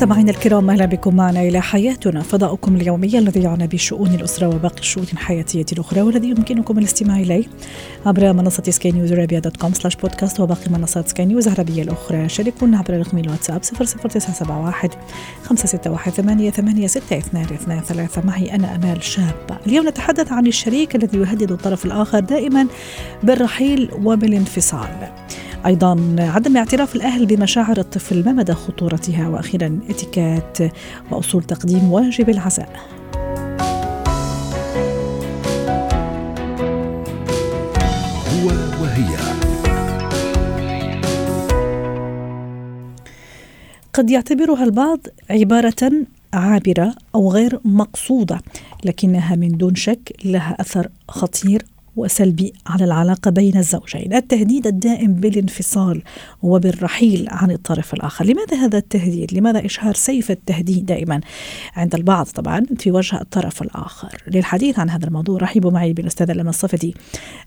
مستمعينا الكرام أهلا بكم معنا إلى حياتنا. فضاؤكم اليومي الذي يعنى بشؤون الأسرة وباقي الشؤون الحياتيه الأخرى والذي يمكنكم الاستماع إليه عبر منصة سكاي نيوز عربيه dot com slash بودكاست وباقي منصات سكاي نيوز العربية الأخرى. شاركونا عبر رقم الواتساب 00971 561 8862 ثلاثة. معي أنا أمال شابه اليوم نتحدث عن الشريك الذي يهدد الطرف الآخر دائما بالرحيل وبالانفصال. أيضا عدم اعتراف الأهل بمشاعر الطفل ما مدى خطورتها؟ وأخيرا إتيكيت وأصول تقديم واجب العزاء. هو وهي. قد يعتبرها البعض عبارة عابرة أو غير مقصودة لكنها من دون شك لها أثر خطير وسلبي على العلاقة بين الزوجين. التهديد الدائم بالانفصال وبالرحيل عن الطرف الآخر. لماذا هذا التهديد؟ لماذا إشهار سيف التهديد دائما؟ عند البعض طبعا في وجه الطرف الآخر. للحديث عن هذا الموضوع رحبوا معي بالأستاذة لما الصفدي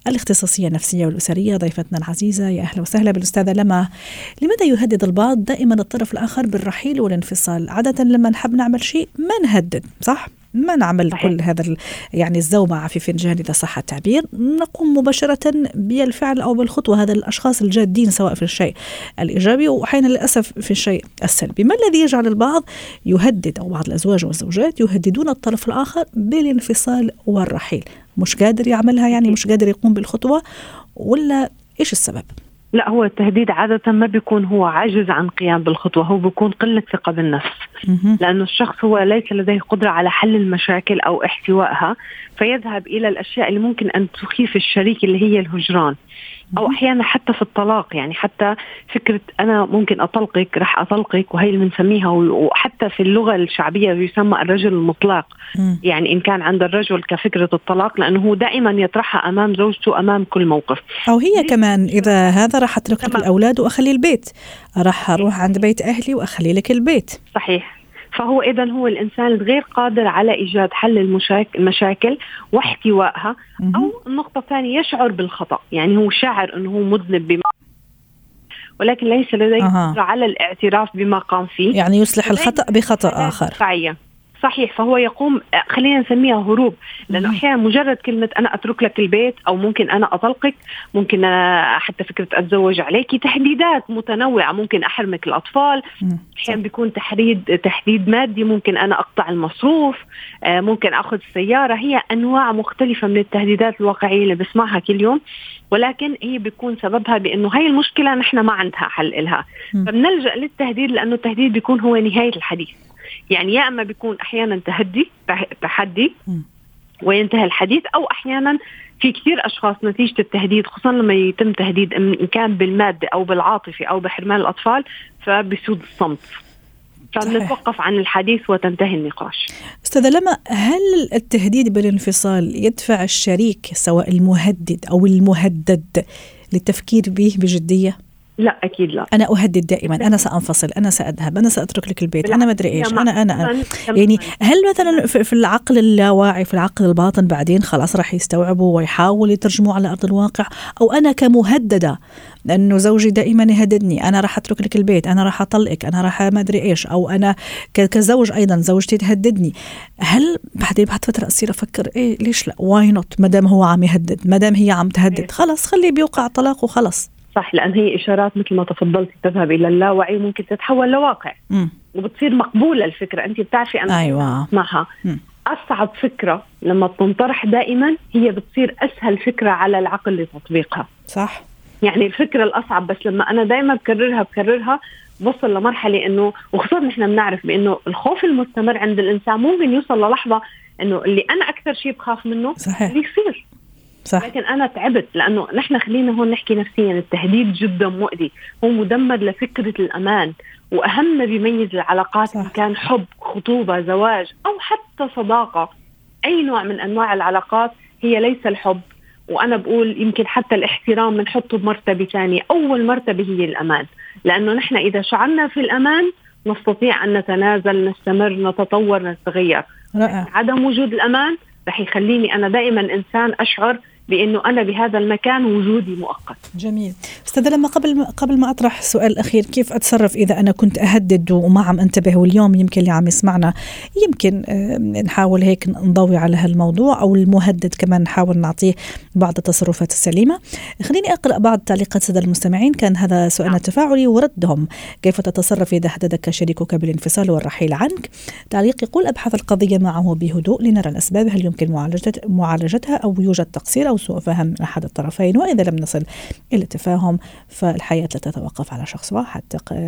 الاختصاصية النفسية والأسرية ضيفتنا العزيزة. يا أهلا وسهلا بالأستاذة لما. لماذا يهدد البعض دائما الطرف الآخر بالرحيل والانفصال؟ عادة لما نحب نعمل شيء ما نهدد صح؟ ما نعمل صحيح. كل هذا يعني الزومعة في فنجان إذا صح التعبير. نقوم مباشرة بالفعل أو بالخطوة. هذا الأشخاص الجادين سواء في الشيء الإيجابي وأحيانا للأسف في الشيء السلبي. ما الذي يجعل البعض يهدد أو بعض الأزواج والزوجات يهددون الطرف الآخر بالانفصال والرحيل؟ مش قادر يعملها يعني؟ مش قادر يقوم بالخطوة؟ ولا إيش السبب؟ لا هو التهديد عادة ما بيكون هو عاجز عن قيام بالخطوة هو بيكون قلة ثقة بالنفس. لأنه الشخص هو ليس لديه قدرة على حل المشاكل أو احتوائها فيذهب إلى الأشياء اللي ممكن أن تخيف الشريك اللي هي الهجران. أو أحيانا حتى في الطلاق يعني حتى فكرة أنا ممكن أطلقك رح أطلقك وهي اللي بنسميها وحتى في اللغة الشعبية يسمى الرجل المطلق. يعني إن كان عند الرجل كفكرة الطلاق لأنه هو دائما يطرحها أمام زوجته أمام كل موقف. أو هي كمان إذا هذا راح اترك لك الأولاد وأخلي البيت. راح أروح عند بيت أهلي وأخلي لك البيت. صحيح. فهو اذا هو الإنسان الغير قادر على إيجاد حل المشاكل واحتوائها أو النقطه الثانية يشعر بالخطأ. يعني هو شاعر إنه هو مذنب بما ولكن ليس لديه قدرة على الاعتراف بما قام فيه. يعني يصلح الخطأ بخطأ آخر. صحيح فهو يقوم خلينا نسميها هروب. لأنه أحيانا مجرد كلمة أنا أترك لك البيت أو ممكن أنا أطلقك ممكن أنا حتى فكرة أتزوج عليك تهديدات متنوعة ممكن أحرمك الأطفال. أحيانا بيكون تحديد تهديد مادي ممكن أنا أقطع المصروف ممكن أخذ السياره هي أنواع مختلفة من التهديدات الواقعية اللي بسمعها كل يوم ولكن هي بيكون سببها بأنه هاي المشكلة نحن ما عندها حل لها فبنلجأ للتهديد لأنه التهديد بيكون هو نهاية الحديث. يعني يا أما بيكون أحيانا تهدي تحدي وينتهي الحديث أو أحيانا في كثير أشخاص نتيجة التهديد خصوصا لما يتم تهديد ان كان بالمادة أو بالعاطفة أو بحرمان الأطفال فبسود الصمت. فبنتوقف عن الحديث وتنتهي النقاش. أستاذة لما هل التهديد بالانفصال يدفع الشريك سواء المهدد أو المهدد للتفكير به بجدية؟ لا أكيد لا. أنا أهدد دائما أنا سأنفصل أنا سأذهب أنا سأترك لك البيت أنا ما أدري إيش أنا أنا, أنا. يعني هل مثلا في العقل اللاواعي في العقل الباطن بعدين خلاص راح يستوعبوا ويحاول يترجموا على أرض الواقع؟ أو أنا كمهددة لأنه زوجي دائما يهددني أنا راح أترك لك البيت أنا راح أطلقك أنا راح ما أدري إيش أو أنا كزوج أيضا زوجتي تهددني. هل بعدين بعد فترة أصير أفكر إيه ليش لا؟ why not ما دام هو عم يهدد ما دام هي عم تهدد خلص خليه بيوقع طلاق وخلص صح لأن هي إشارات مثل ما تفضلتي تذهب إلى اللاوعي ممكن تتحول لواقع. م. وبتصير مقبولة الفكرة أنت بتعرفي أنا أيوه. معها أصعب فكرة لما بتنطرح دائما هي بتصير أسهل فكرة على العقل لتطبيقها. صح. يعني الفكرة الأصعب بس لما أنا دائما بكررها بكررها بوصل لمرحلة إنه وخصوصا نحن بنعرف بإنه الخوف المستمر عند الإنسان ممكن يوصل للحظة إنه اللي أنا أكثر شيء بخاف منه صحيح. اللي يصير صح. لكن أنا تعبت لأنه نحن خلينا هون نحكي نفسيا التهديد جدا مؤذي. هو مدمر لفكرة الأمان وأهم ما بيميز العلاقات صح. إن كان حب خطوبة زواج أو حتى صداقة. أي نوع من أنواع العلاقات هي ليس الحب. وأنا بقول يمكن حتى الاحترام بنحطه بمرتبة ثانية أول مرتبة هي الأمان. لأنه نحن إذا شعرنا في الأمان نستطيع أن نتنازل نستمر نتطور نتغير. رائع. عدم وجود الأمان رح يخليني أنا دائما إنسان أشعر بأنه أنا بهذا المكان وجودي مؤقت. جميل. أستاذ لما قبل قبل ما أطرح سؤال الاخير كيف أتصرف إذا أنا كنت أهدد وما عم أنتبه؟ واليوم يمكن اللي عم يسمعنا يمكن نحاول هيك نضوي على هالموضوع أو المهدد كمان نحاول نعطيه بعض التصرفات السليمة. خليني أقرأ بعض تعليقات الساده المستمعين. كان هذا سؤالنا نعم. تفاعلي وردهم كيف تتصرف إذا هددك شريكك بالانفصال والرحيل عنك؟ تعليق يقول ابحث القضية معه بهدوء لنرى الأسباب هل يمكن معالجتها أو يوجد تقصير أو سوء فهم من أحد الطرفين وإذا لم نصل إلى تفاهم فالحياة لا تتوقف على شخص واحد.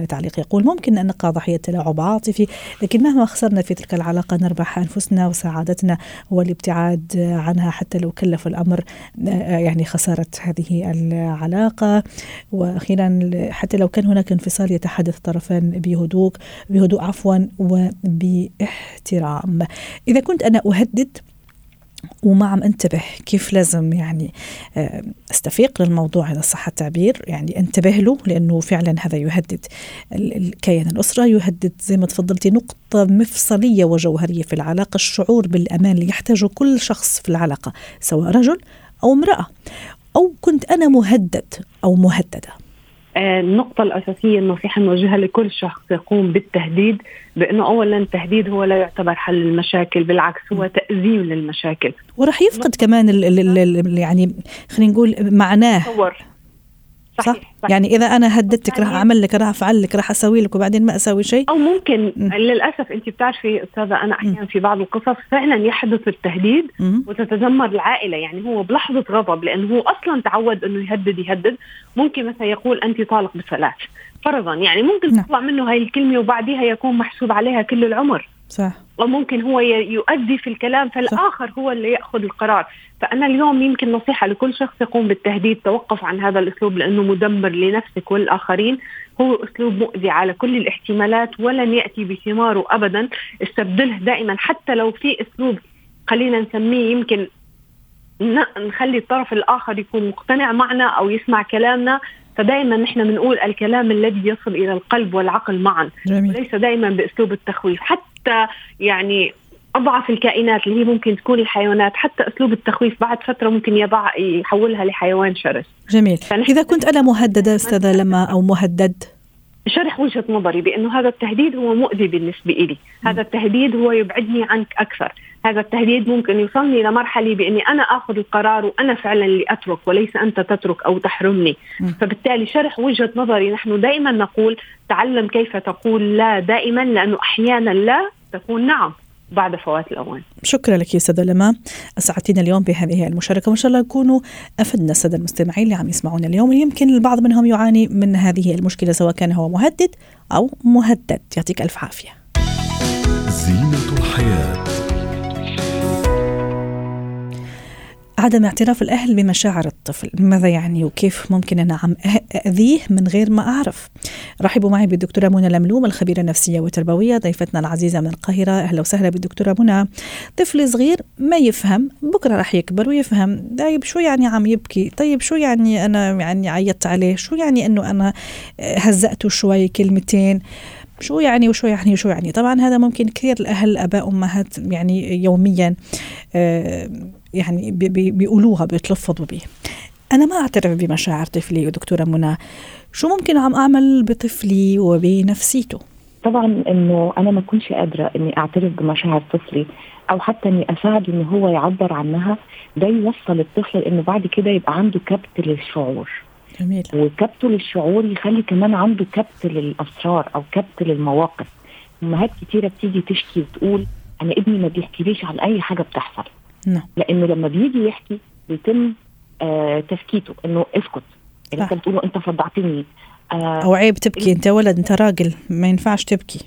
تعليق يقول ممكن أن نقع ضحية تلاعب عاطفي لكن مهما خسرنا في تلك العلاقة نربح أنفسنا وسعادتنا والابتعاد عنها حتى لو كلف الأمر يعني خسارة هذه العلاقة. وأخيرا حتى لو كان هناك انفصال يتحدث الطرفان بهدوء بهدوء عفوا وباحترام. إذا كنت أنا أهدد وما عم انتبه كيف لازم يعني آه، استفيق للموضوع اذا صح التعبير يعني انتبه له لأنه فعلا هذا يهدد الكيان الأسرة يهدد زي ما تفضلتي نقطة مفصلية وجوهرية في العلاقة الشعور بالأمان اللي يحتاجه كل شخص في العلاقة سواء رجل أو امرأة. أو كنت أنا مهدد أو مهددة. النقطة الأساسية النصيحة الموجهة لكل شخص يقوم بالتهديد بأنه أولا التهديد هو لا يعتبر حل المشاكل بالعكس هو تأزيم للمشاكل. وراح يفقد كمان ال ال ال يعني خلينا نقول معناه. صح, صح؟ يعني إذا أنا هددتك راح أعمل لك راح أفعل لك راح أسوي لك وبعدين ما أسوي شيء. أو ممكن. م. للأسف انت بتعرفي أستاذة أنا أحيانا في بعض القصص فعلا يحدث التهديد م. وتتدمر العائلة. يعني هو بلحظة غضب لأنه هو أصلا تعود إنه يهدد يهدد. ممكن مثلا يقول انت طالق بثلاث فرضا. يعني ممكن نعم. تطلع منه هاي الكلمة وبعديها يكون محسوب عليها كل العمر. صح. وممكن هو يؤدي في الكلام فالآخر هو اللي يأخذ القرار. فأنا اليوم يمكن نصيحة لكل شخص يقوم بالتهديد توقف عن هذا الأسلوب لأنه مدمر لنفسك والآخرين. هو أسلوب مؤذي على كل الاحتمالات ولن يأتي بثماره ابدا. استبدله دائما حتى لو في أسلوب خلينا نسميه يمكن نخلي الطرف الآخر يكون مقتنع معنا أو يسمع كلامنا. فدائما نحن بنقول الكلام الذي يصل إلى القلب والعقل معا. جميل. وليس دائما بأسلوب التخويف. حتى يعني أضعف الكائنات اللي هي ممكن تكون الحيوانات حتى أسلوب التخويف بعد فترة ممكن يضع يحولها لحيوان شرس. جميل. إذا كنت أنا مهددة أستاذة لما أو مهدد؟ شرح وجهة نظري بأنه هذا التهديد هو مؤذي بالنسبة لي، هذا التهديد هو يبعدني عنك أكثر، هذا التهديد ممكن يوصلني لمرحله بإني أنا آخذ القرار وأنا فعلا اللي أترك وليس أنت تترك أو تحرمني، فبالتالي شرح وجهة نظري نحن دائما نقول تعلم كيف تقول لا دائما لأنه أحيانا لا تكون نعم. بعد فوات الأوان. شكرا لك يا أستاذة لما اسعدتينا اليوم بهذه المشاركة وإن شاء الله يكونوا أفدنا الساده المستمعين اللي عم يسمعونا اليوم يمكن البعض منهم يعاني من هذه المشكلة سواء كان هو مهدد أو مهدد يعطيك ألف عافية. زينة الحياة عدم اعتراف الأهل بمشاعر الطفل. ماذا يعني وكيف ممكن أنا عم أذيه من غير ما أعرف؟ رحبوا معي بالدكتورة منى لملوم الخبيرة النفسية والتربوية ضيفتنا العزيزة من القاهرة. أهلا وسهلا بالدكتورة منى. طفل صغير ما يفهم بكرة راح يكبر ويفهم. طيب شو يعني عم يبكي؟ طيب شو يعني أنا يعني عيطت عليه؟ شو يعني أنه أنا هزأته شوي كلمتين؟ شو يعني وشو يعني وشو يعني؟ طبعا هذا ممكن كثير الأهل أباء أمهات يعني يوميا آه يعني بيقولوها بيتلفظوا به أنا ما أعترف بمشاعر طفلي ودكتورة منى. شو ممكن عم أعمل بطفلي وبنفسيته؟ طبعا إنه أنا ما كنتش قادرة إني أعترف بمشاعر طفلي أو حتى إني اساعده ان هو يعبر عنها. ده يوصل الطفل إنه بعد كده يبقى عنده كبت للشعور. جميل. وكبته للشعور يخلي كمان عنده كبت للأسرار أو كبت للمواقف. أمهات كتيرة بتيجي تشكي وتقول أنا ابني ما بيحكيليش عن أي حاجة بتحصل. نعم. لأنه لما بيجي يحكي بيتم آه تسكيته إنه اسكت. اللي انت بتقوله أنت فضعتني. آه أو عيب تبكي. أنت ولد أنت راجل. ما ينفعش تبكي.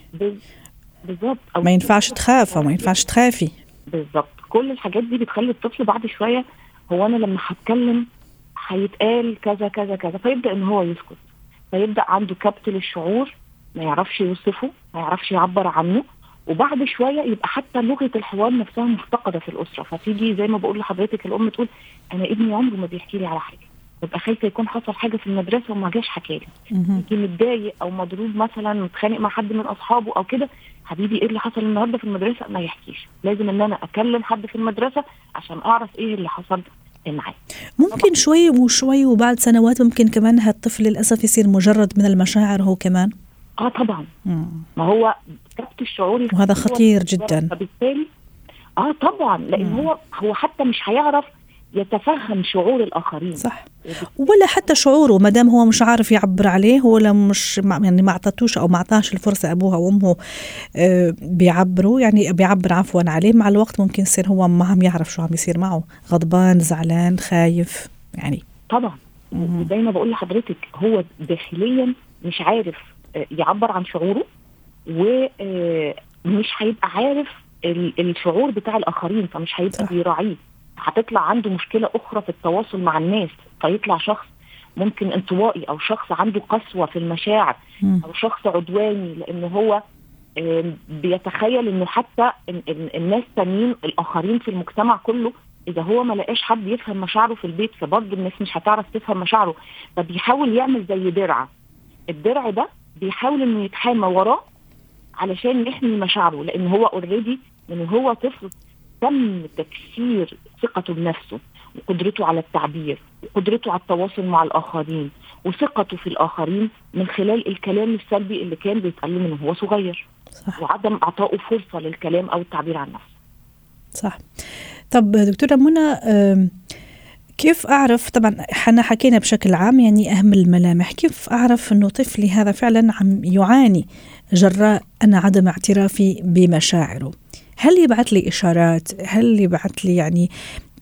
بالظبط. ما ينفعش تخاف أو ما ينفعش تخافي. بالظبط. كل الحاجات دي بتخلي الطفل بعد شوية هو أنا لما هتكلم هيتقال كذا كذا كذا. فيبدأ إن هو يسكت. فيبدأ عنده كبت للشعور. ما يعرفش يوصفه ما يعرفش يعبر عنه. وبعد شوية يبقى حتى لغة الحوار نفسها مفتقدة في الأسرة. فتيجي زي ما بقول لحضرتك الأم تقول أنا ابني عمره ما بيحكي لي على حاجة. ببقى خايفة يكون حصل حاجة في المدرسة وما جاش حكى لي. يجي متضايق أو مضروب مثلا متخانق مع حد من أصحابه أو كده حبيبي إيه اللي حصل النهارده في المدرسة؟ ما يحكيش. لازم إن أنا أكلم حد في المدرسة عشان أعرف إيه اللي حصل ممكن شوي وشوي وبعد سنوات ممكن كمان هالطفل للأسف يصير مجرد من المشاعر هو كمان؟ آه طبعا. مم. ما هو الشعور وهذا خطير جدا. فبالتالي آه طبعا لأن مم. هو هو حتى مش هيعرف يتفهم شعور الآخرين. صح. ولا حتى شعوره ما دام هو مش عارف يعبر عليه هو لو مش يعني ما أعطتوش أو ما أعطاش الفرصة ابوها وامه آه، بيعبروا. يعني بيعبر عفوا عليه. مع الوقت ممكن يصير هو ما عم يعرف شو عم يصير معه. غضبان زعلان خايف يعني. طبعا. زي ما بقول لحضرتك هو داخليا مش عارف آه، يعبر عن شعوره. ومش هيبقى عارف ال- الشعور بتاع الآخرين فمش هيبقى. بيراعيه هتطلع عنده مشكلة أخرى في التواصل مع الناس فيطلع شخص ممكن انطوائي أو شخص عنده قسوة في المشاعر. أو شخص عدواني لأن هو آم، بيتخيل إنه حتى ال- ال- الناس تانيين الآخرين في المجتمع كله إذا هو ما لقاش حد يفهم مشاعره في البيت فبرضه الناس مش هتعرف تفهم مشاعره فبيحاول يعمل زي درع الدرع ده بيحاول إنه يتحامى وراه علشان يحمي مشاعره لأن هو اوريدي من هو طفل تم تكسير ثقته بنفسه وقدرته على التعبير وقدرته على التواصل مع الآخرين وثقته في الآخرين من خلال الكلام السلبي اللي كان بيتقال من هو صغير. صح. وعدم إعطائه فرصة للكلام أو التعبير عن نفسه. صح. طب دكتورة منى كيف أعرف؟ طبعا إحنا حكينا بشكل عام يعني أهم الملامح. كيف أعرف أنه طفلي هذا فعلا عم يعاني جراء أنا عدم اعترافي بمشاعره؟ هل يبعث لي إشارات؟ هل يبعث لي يعني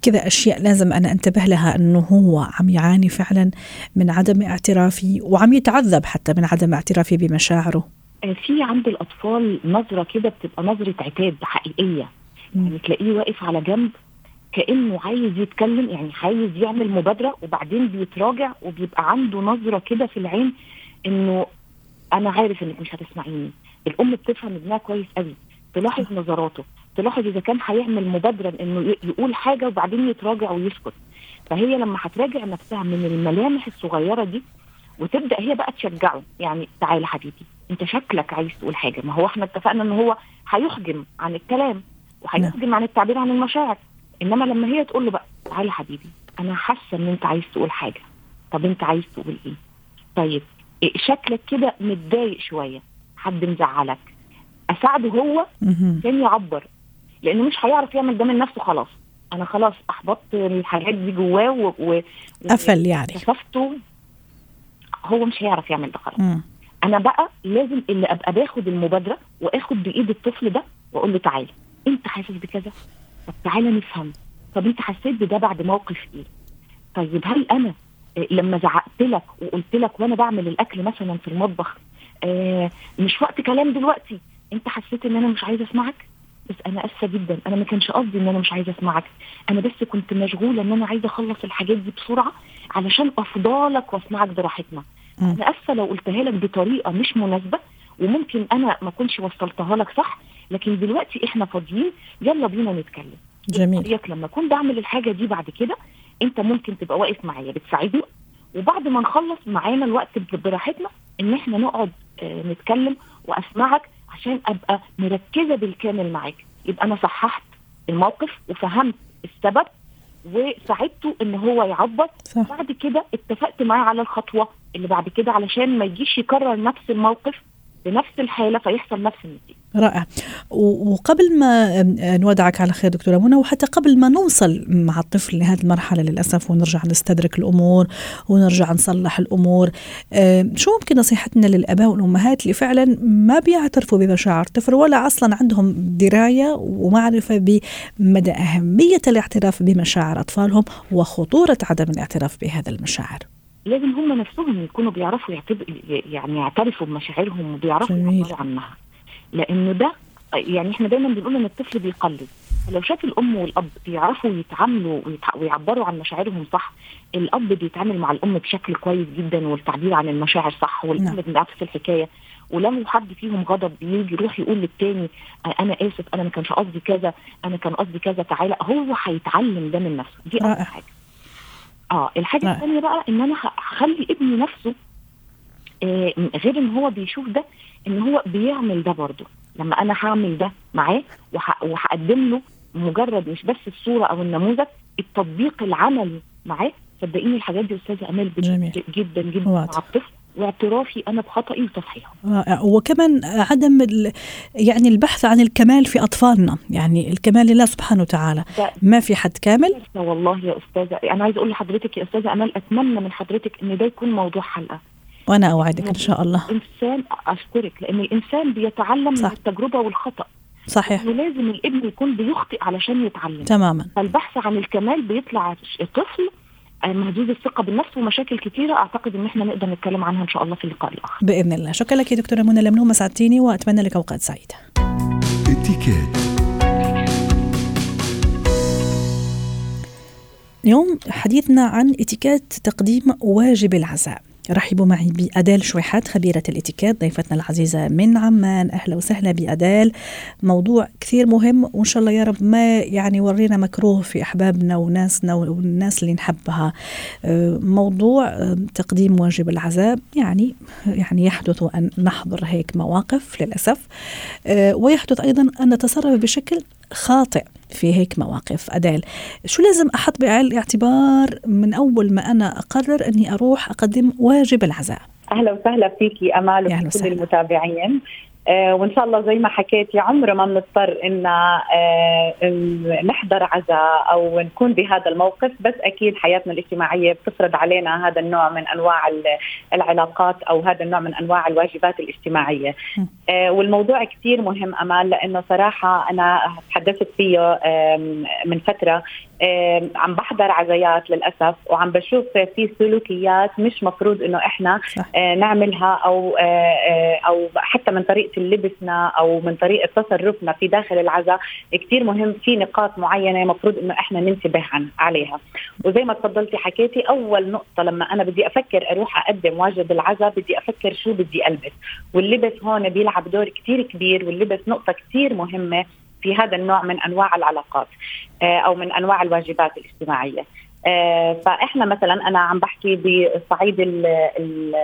كذا أشياء لازم أنا أنتبه لها أنه هو عم يعاني فعلا من عدم اعترافي وعم يتعذب حتى من عدم اعترافي بمشاعره؟ آه، في عند الأطفال نظرة كده بتبقى نظرة عتاب حقيقية. يعني تلاقيه واقف على جنب كأنه عايز يتكلم يعني عايز يعمل مبادرة وبعدين بيتراجع وبيبقى عنده نظرة كده في العين إنه أنا عارف إنك مش هتسمعيني. الأم بتفهم ابنها كويس قوي. تلاحظ نظراته. تلاحظ إذا كان هيعمل مبادرة إنه يقول حاجة وبعدين يتراجع ويسكت. فهي لما هتراجع نفسها من الملامح الصغيرة دي وتبدأ هي بقى تشجعه يعني تعالى حبيبي أنت شكلك عايز تقول حاجة. ما هو إحنا اتفقنا إن هو هيحجم عن الكلام وهيحجم عن التعبير عن المشاعر. إنما لما هي تقول له بقى تعالى حبيبي أنا حاسة إن أنت عايز تقول حاجة. طب أنت عايز تقول إيه؟ طيب إيه شكلك كده متضايق شوية حد مزعلك. أساعده هو. عشان يعبر لأنه مش هيعرف يعمل ده من نفسه خلاص. أنا خلاص أحبطت الحاجات دي جواه و... و... قفل يعني كشفته هو مش هيعرف يعمل ده خلاص. مم. أنا بقى لازم اللي أبقى باخد المبادرة وآخد بإيد الطفل ده وأقول له تعالى أنت حاسس بكذا؟ طب تعالى نفهم. طب انت حسيت بده بعد موقف إيه؟ طيب هل أنا آه، لما زعقت لك وقلت لك وأنا بعمل الأكل مثلا في المطبخ آه مش وقت كلام دلوقتي انت حسيت ان أنا مش عايزة اسمعك؟ بس أنا آسفة جدا. أنا ما كانش قصدي إن أنا مش عايزة اسمعك. أنا بس كنت مشغولة إن أنا عايزة أخلص الحاجات دي بسرعة علشان افضلك وأسمعك براحتنا. أنا آسفة لو قلتها لك بطريقة مش مناسبة وممكن أنا ما كنتش وصلتها لك صح لكن دلوقتي إحنا فاضيين يلا بينا نتكلم. جميل. رأيك لما أكون بعمل الحاجة دي بعد كده؟ أنت ممكن تبقى واقف معايا بتساعدني؟ وبعد ما نخلص معانا الوقت براحتنا إن إحنا نقعد آه، نتكلم وأسمعك عشان أبقى مركزة بالكامل معاك. يبقى أنا صححت الموقف وفهمت السبب وساعدته إن هو يعبر. صح. بعد كده اتفقت معاه على الخطوة اللي بعد كده علشان ما يجيش يكرر نفس الموقف بنفس الحالة فيحصل نفس النتيجة. رائع. وقبل ما نودعك على خير دكتورة منى وحتى قبل ما نوصل مع الطفل لهذه المرحلة للأسف ونرجع نستدرك الأمور ونرجع نصلح الأمور أم، شو ممكن نصيحتنا للآباء والأمهات اللي فعلا ما بيعترفوا بمشاعر الطفل ولا أصلا عندهم دراية ومعرفة بمدى أهمية الاعتراف بمشاعر أطفالهم وخطورة عدم الاعتراف بهذا المشاعر؟ لازم هم نفسهم يكونوا بيعرفوا يعتب... يعني يعترفوا بمشاعرهم وبيعرفوا. يعبروا عنها لأنه ده يعني إحنا دايما بنقول إن الطفل بيقلد لو شاف الأم والأب بيعرفوا يتعاملوا ويتع- ويعبروا عن مشاعرهم صح الأب بيتعامل مع الأم بشكل كويس جدا والتعبير عن المشاعر صح والأم. بنفس الحكاية ولو حد فيهم غضب بيجي يروح يقول للتاني "أ- أنا آسف أنا ما كانش قصدي كذا أنا كان قصدي كذا تعالى هو هيتعلم ده من نفسه دي. أول حاجة آه الحاجة. الثانية بقى إن أنا هخلي ابني نفسه آه غير إن هو بيشوف ده إن هو بيعمل ده برضه لما أنا هعمل ده معاه وه- وهقدم له مجرد مش بس الصورة أو النموذج التطبيق العملي معاه صدقيني الحاجات دي أستاذة أمال جميل. جدا جدا. مع الطفل واعترافي أنا بخطئي وتصحيحه رائع. وكمان عدم ال- يعني البحث عن الكمال في أطفالنا. يعني الكمال لله سبحانه وتعالى. ما في حد كامل. والله يا أستاذة. أنا عايزة أقول لحضرتك يا أستاذة امال أتمنى من حضرتك إن ده يكون موضوع حلقة. وأنا أوعدك إن شاء الله. الإنسان أشكرك لأن الإنسان بيتعلم صح. من التجربة والخطأ. صحيح. ولازم الابن يكون بيخطئ علشان يتعلم. تماما. فالبحث عن الكمال بيطلع طفل آه، مهزوز الثقة بالنفس ومشاكل كتيرة أعتقد إن إحنا نقدر نتكلم عنها إن شاء الله في اللقاء الآخر. بإذن الله. شكرا لك يا دكتورة منى لمنومه سعدتيني وأتمنى لك أوقات سعيدة. اليوم حديثنا عن اتيكيت تقديم واجب العزاء. رحبوا معي بأدال شويحات خبيرة الإتيكيت ضيفتنا العزيزة من عمان. أهلا وسهلا بأدال. موضوع كثير مهم وإن شاء الله يا رب ما يعني ورينا مكروه في أحبابنا وناسنا والناس اللي نحبها. آه، موضوع آه، تقديم واجب العزاء. يعني يعني يحدث أن نحضر هيك مواقف للأسف. آه، ويحدث أيضا أن نتصرف بشكل خاطئ في هيك مواقف. أدال شو لازم أحط بعين الاعتبار من أول ما أنا أقرر أني أروح أقدم واجب العزاء؟ أهلا وسهلا فيكي أهلا وكل وسهلا. المتابعين. وإن شاء الله زي ما حكيتي عمر ما بنضطر إن آه ال- نحضر عزاء أو نكون بهذا الموقف بس أكيد حياتنا الاجتماعية بتفرض علينا هذا النوع من أنواع ال- العلاقات أو هذا النوع من أنواع الواجبات الاجتماعية. آه والموضوع كثير مهم امال لأنه صراحة أنا تحدثت فيه من فترة عم بحضر عزايات للأسف وعم بشوف في سلوكيات مش مفروض إنه إحنا صح. آه، نعملها أو آه، آه، أو حتى من طريقة لبسنا أو من طريقة تصرفنا في داخل العزاء كثير مهم في نقاط معينة مفروض إنه إحنا ننتبه عن عليها وزي ما تفضلتي حكيتي أول نقطة لما أنا بدي أفكر أروح أقدم واجب العزاء بدي أفكر شو بدي ألبس واللبس هون بيلعب دور كثير كبير واللبس نقطة كثير مهمة في هذا النوع من أنواع العلاقات آه، أو من أنواع الواجبات الاجتماعية. آه، فإحنا مثلا أنا عم بحكي بصعيد ال- ال-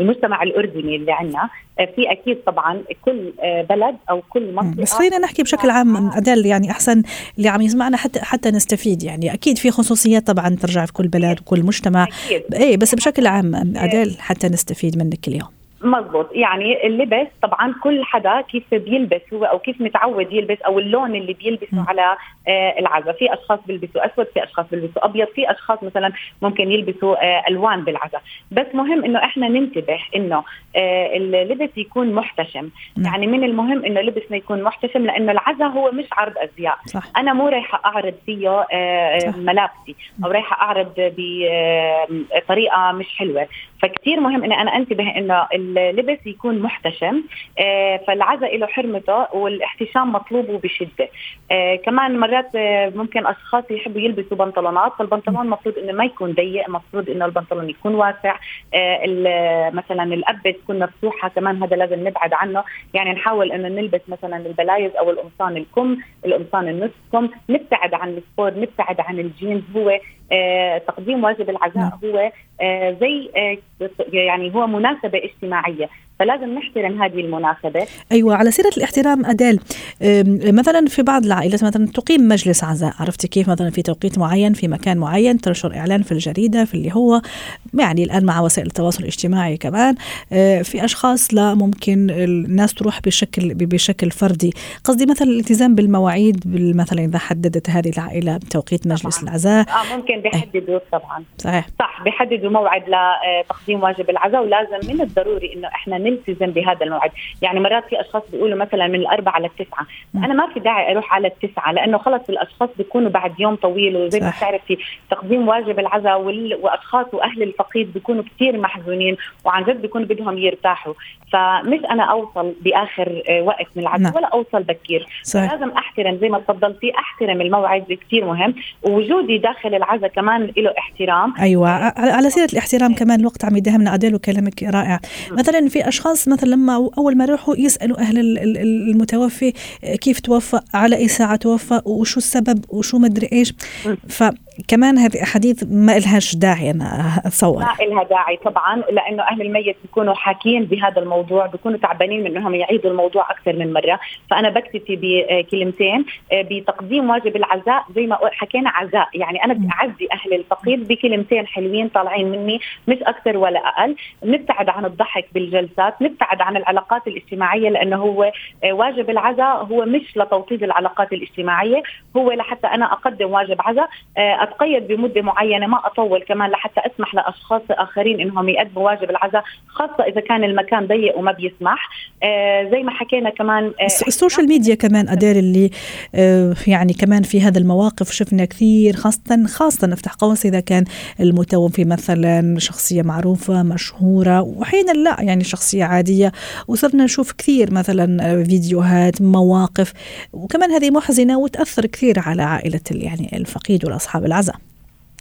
المجتمع الأردني اللي عندنا آه، في أكيد طبعا كل بلد أو كل منطقة بس خلينا نحكي بشكل عام أدال يعني أحسن اللي عم يسمعنا حتى حتى نستفيد يعني. أكيد في خصوصيات طبعا ترجع في كل بلد وكل مجتمع. أكيد. إيه بس بشكل عام أدال حتى نستفيد منك اليوم. مزبوط. يعني اللبس طبعا كل حدا كيف بيلبس هو أو كيف متعود يلبس أو اللون اللي بيلبسه م. على آه العزاء. في أشخاص بيلبسوا أسود في أشخاص بيلبسوا أبيض في أشخاص مثلا ممكن يلبسوا آه ألوان بالعزاء. بس مهم إنه إحنا ننتبه إنه آه اللبس يكون محتشم. نعم. يعني من المهم إنه لبسنا يكون محتشم لأنه العزاء هو مش عرض أزياء. صح. أنا مو رايحة أعرض فيه آه،. ملابسي أو رايحة أعرض بطريقه مش حلوة. فكتير مهم اني أنا أنتبه إنه اللبس يكون محتشم آه، فالعزاء له حرمته والاحتشام مطلوب وبشده آه، كمان مرات آه، ممكن أشخاص يحبوا يلبسوا بنطلونات فالبنطلون المفروض إنه ما يكون ضيق المفروض إنه البنطلون يكون واسع مثلا القبة تكون مفتوحة كمان هذا لازم نبعد عنه. يعني نحاول إنه نلبس مثلا البلايز أو القمصان الكم القمصان النص كم نبتعد عن ال sport نبتعد عن الجينز هو تقديم واجب العزاء نعم. هو آه، زي آه، يعني هو مناسبة اجتماعية فلازم نحترم هذه المناسبه أيوه على سيرة الاحترام أم، مثلا في بعض العائلات مثلا تقيم مجلس عزاء عرفتي كيف؟ مثلا في توقيت معين في مكان معين تنشر إعلان في الجريدة في اللي هو يعني الآن مع وسائل التواصل الاجتماعي كمان أه، في أشخاص لا ممكن الناس تروح بشكل بشكل فردي. قصدي مثلا الالتزام بالمواعيد بال- مثلا إذا حددت هذه العائلة توقيت مجلس طبعاً. العزاء. آه ممكن بيحددوا طبعا. صحيح. صح بيحددوا موعد لتقديم واجب العزاء ولازم من الضروري إنه إحنا نلتزم بهذا الموعد. يعني مرات في أشخاص بيقولوا مثلا من الأربعة للتسعه أنا ما في داعي أروح على التسعة لأنه خلص الأشخاص بيكونوا بعد يوم طويل وزي ما بتعرفي تقديم واجب العزاء وأشخاص وأهل الفقيد بيكونوا كثير محزونين وعن جد بيكونوا بدهم يرتاحوا. فمش أنا أوصل بآخر آه، وقت من العزاء نعم. ولا أوصل بكير. صحيح. لازم أحترم زي ما تفضلتي أحترم الموعد كثير مهم. ووجودي داخل العزاء كمان له احترام. أيوه على سيرة الاحترام كمان الوقت عم يدهمنا اديل وكلامك رائع. مثلا في اشخاص مثلا لما أول ما يروحوا يسألوا أهل المتوفي كيف توفى على أي ساعة توفى وشو السبب وشو مدري إيش. ف كمان هذه أحاديث ما لهاش داعي أنا أتصور. ما لها داعي طبعا لأنه أهل الميت بيكونوا حاكين بهذا الموضوع بيكونوا تعبانين من انهم يعيدوا الموضوع أكثر من مرة. فأنا بكتفي بكلمتين بتقديم واجب العزاء زي ما حكينا عزاء. يعني أنا بدي أعزي أهل الفقيد بكلمتين حلوين طالعين مني مش أكثر ولا أقل. نبتعد عن الضحك بالجلسات نبتعد عن العلاقات الاجتماعية لأنه هو واجب العزاء هو مش لتوطيد العلاقات الاجتماعية هو لحتى أنا أقدم واجب عزاء. أتقيد بمدة معينة ما أطول كمان لحتى أسمح لأشخاص آخرين إنهم يقدموا واجب العزاء خاصة إذا كان المكان ضيق وما بيسمح. آه زي ما حكينا كمان آه ال social media كمان أدير اللي آه يعني كمان في هذا المواقف شفنا كثير خاصة خاصة نفتح قوس إذا كان المتوفي مثلا شخصية معروفة مشهورة واحيانا لا يعني شخصية عادية. وصرنا نشوف كثير مثلا فيديوهات مواقف وكمان هذه محزنة وتأثر كثير على عائلة يعني الفقيد والأصحاب العزاء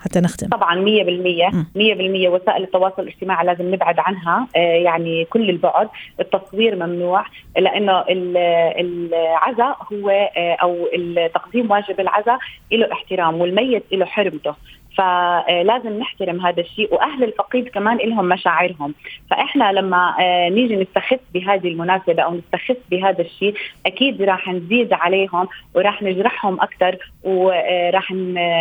حتى نختم. طبعا 100% 100% وسائل التواصل الاجتماعي لازم نبعد عنها آه، يعني كل البعد. التصوير ممنوع لأنه العزاء هو آه، أو تقديم واجب العزاء له احترام والميت له حرمته. فلازم نحترم هذا الشيء وأهل الفقيد كمان لهم مشاعرهم. فإحنا لما آه، نيجي نستخف بهذه المناسبة أو نستخف بهذا الشيء أكيد راح نزيد عليهم وراح نجرحهم أكثر وراح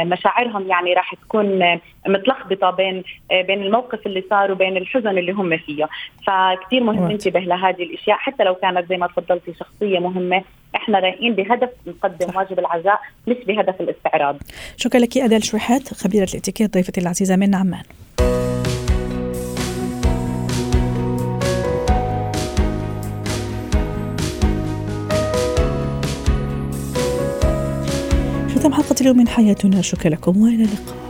مشاعرهم يعني راح تكون متلخبطة بين آه، بين الموقف اللي صار وبين الحزن اللي هم فيه. فكثير مهم ننتبه لهذه الأشياء حتى لو كانت زي ما تفضلتي شخصية مهمة. إحنا رايحين بهدف نقدم واجب العزاء مش بهدف الاستعراض. شكرا لك ادال شويحات خبيرة الاتيكيت ضيفتي العزيزة من عمان. ختام حلقة اليوم من حياتنا. شكرا لكم وإلى اللقاء.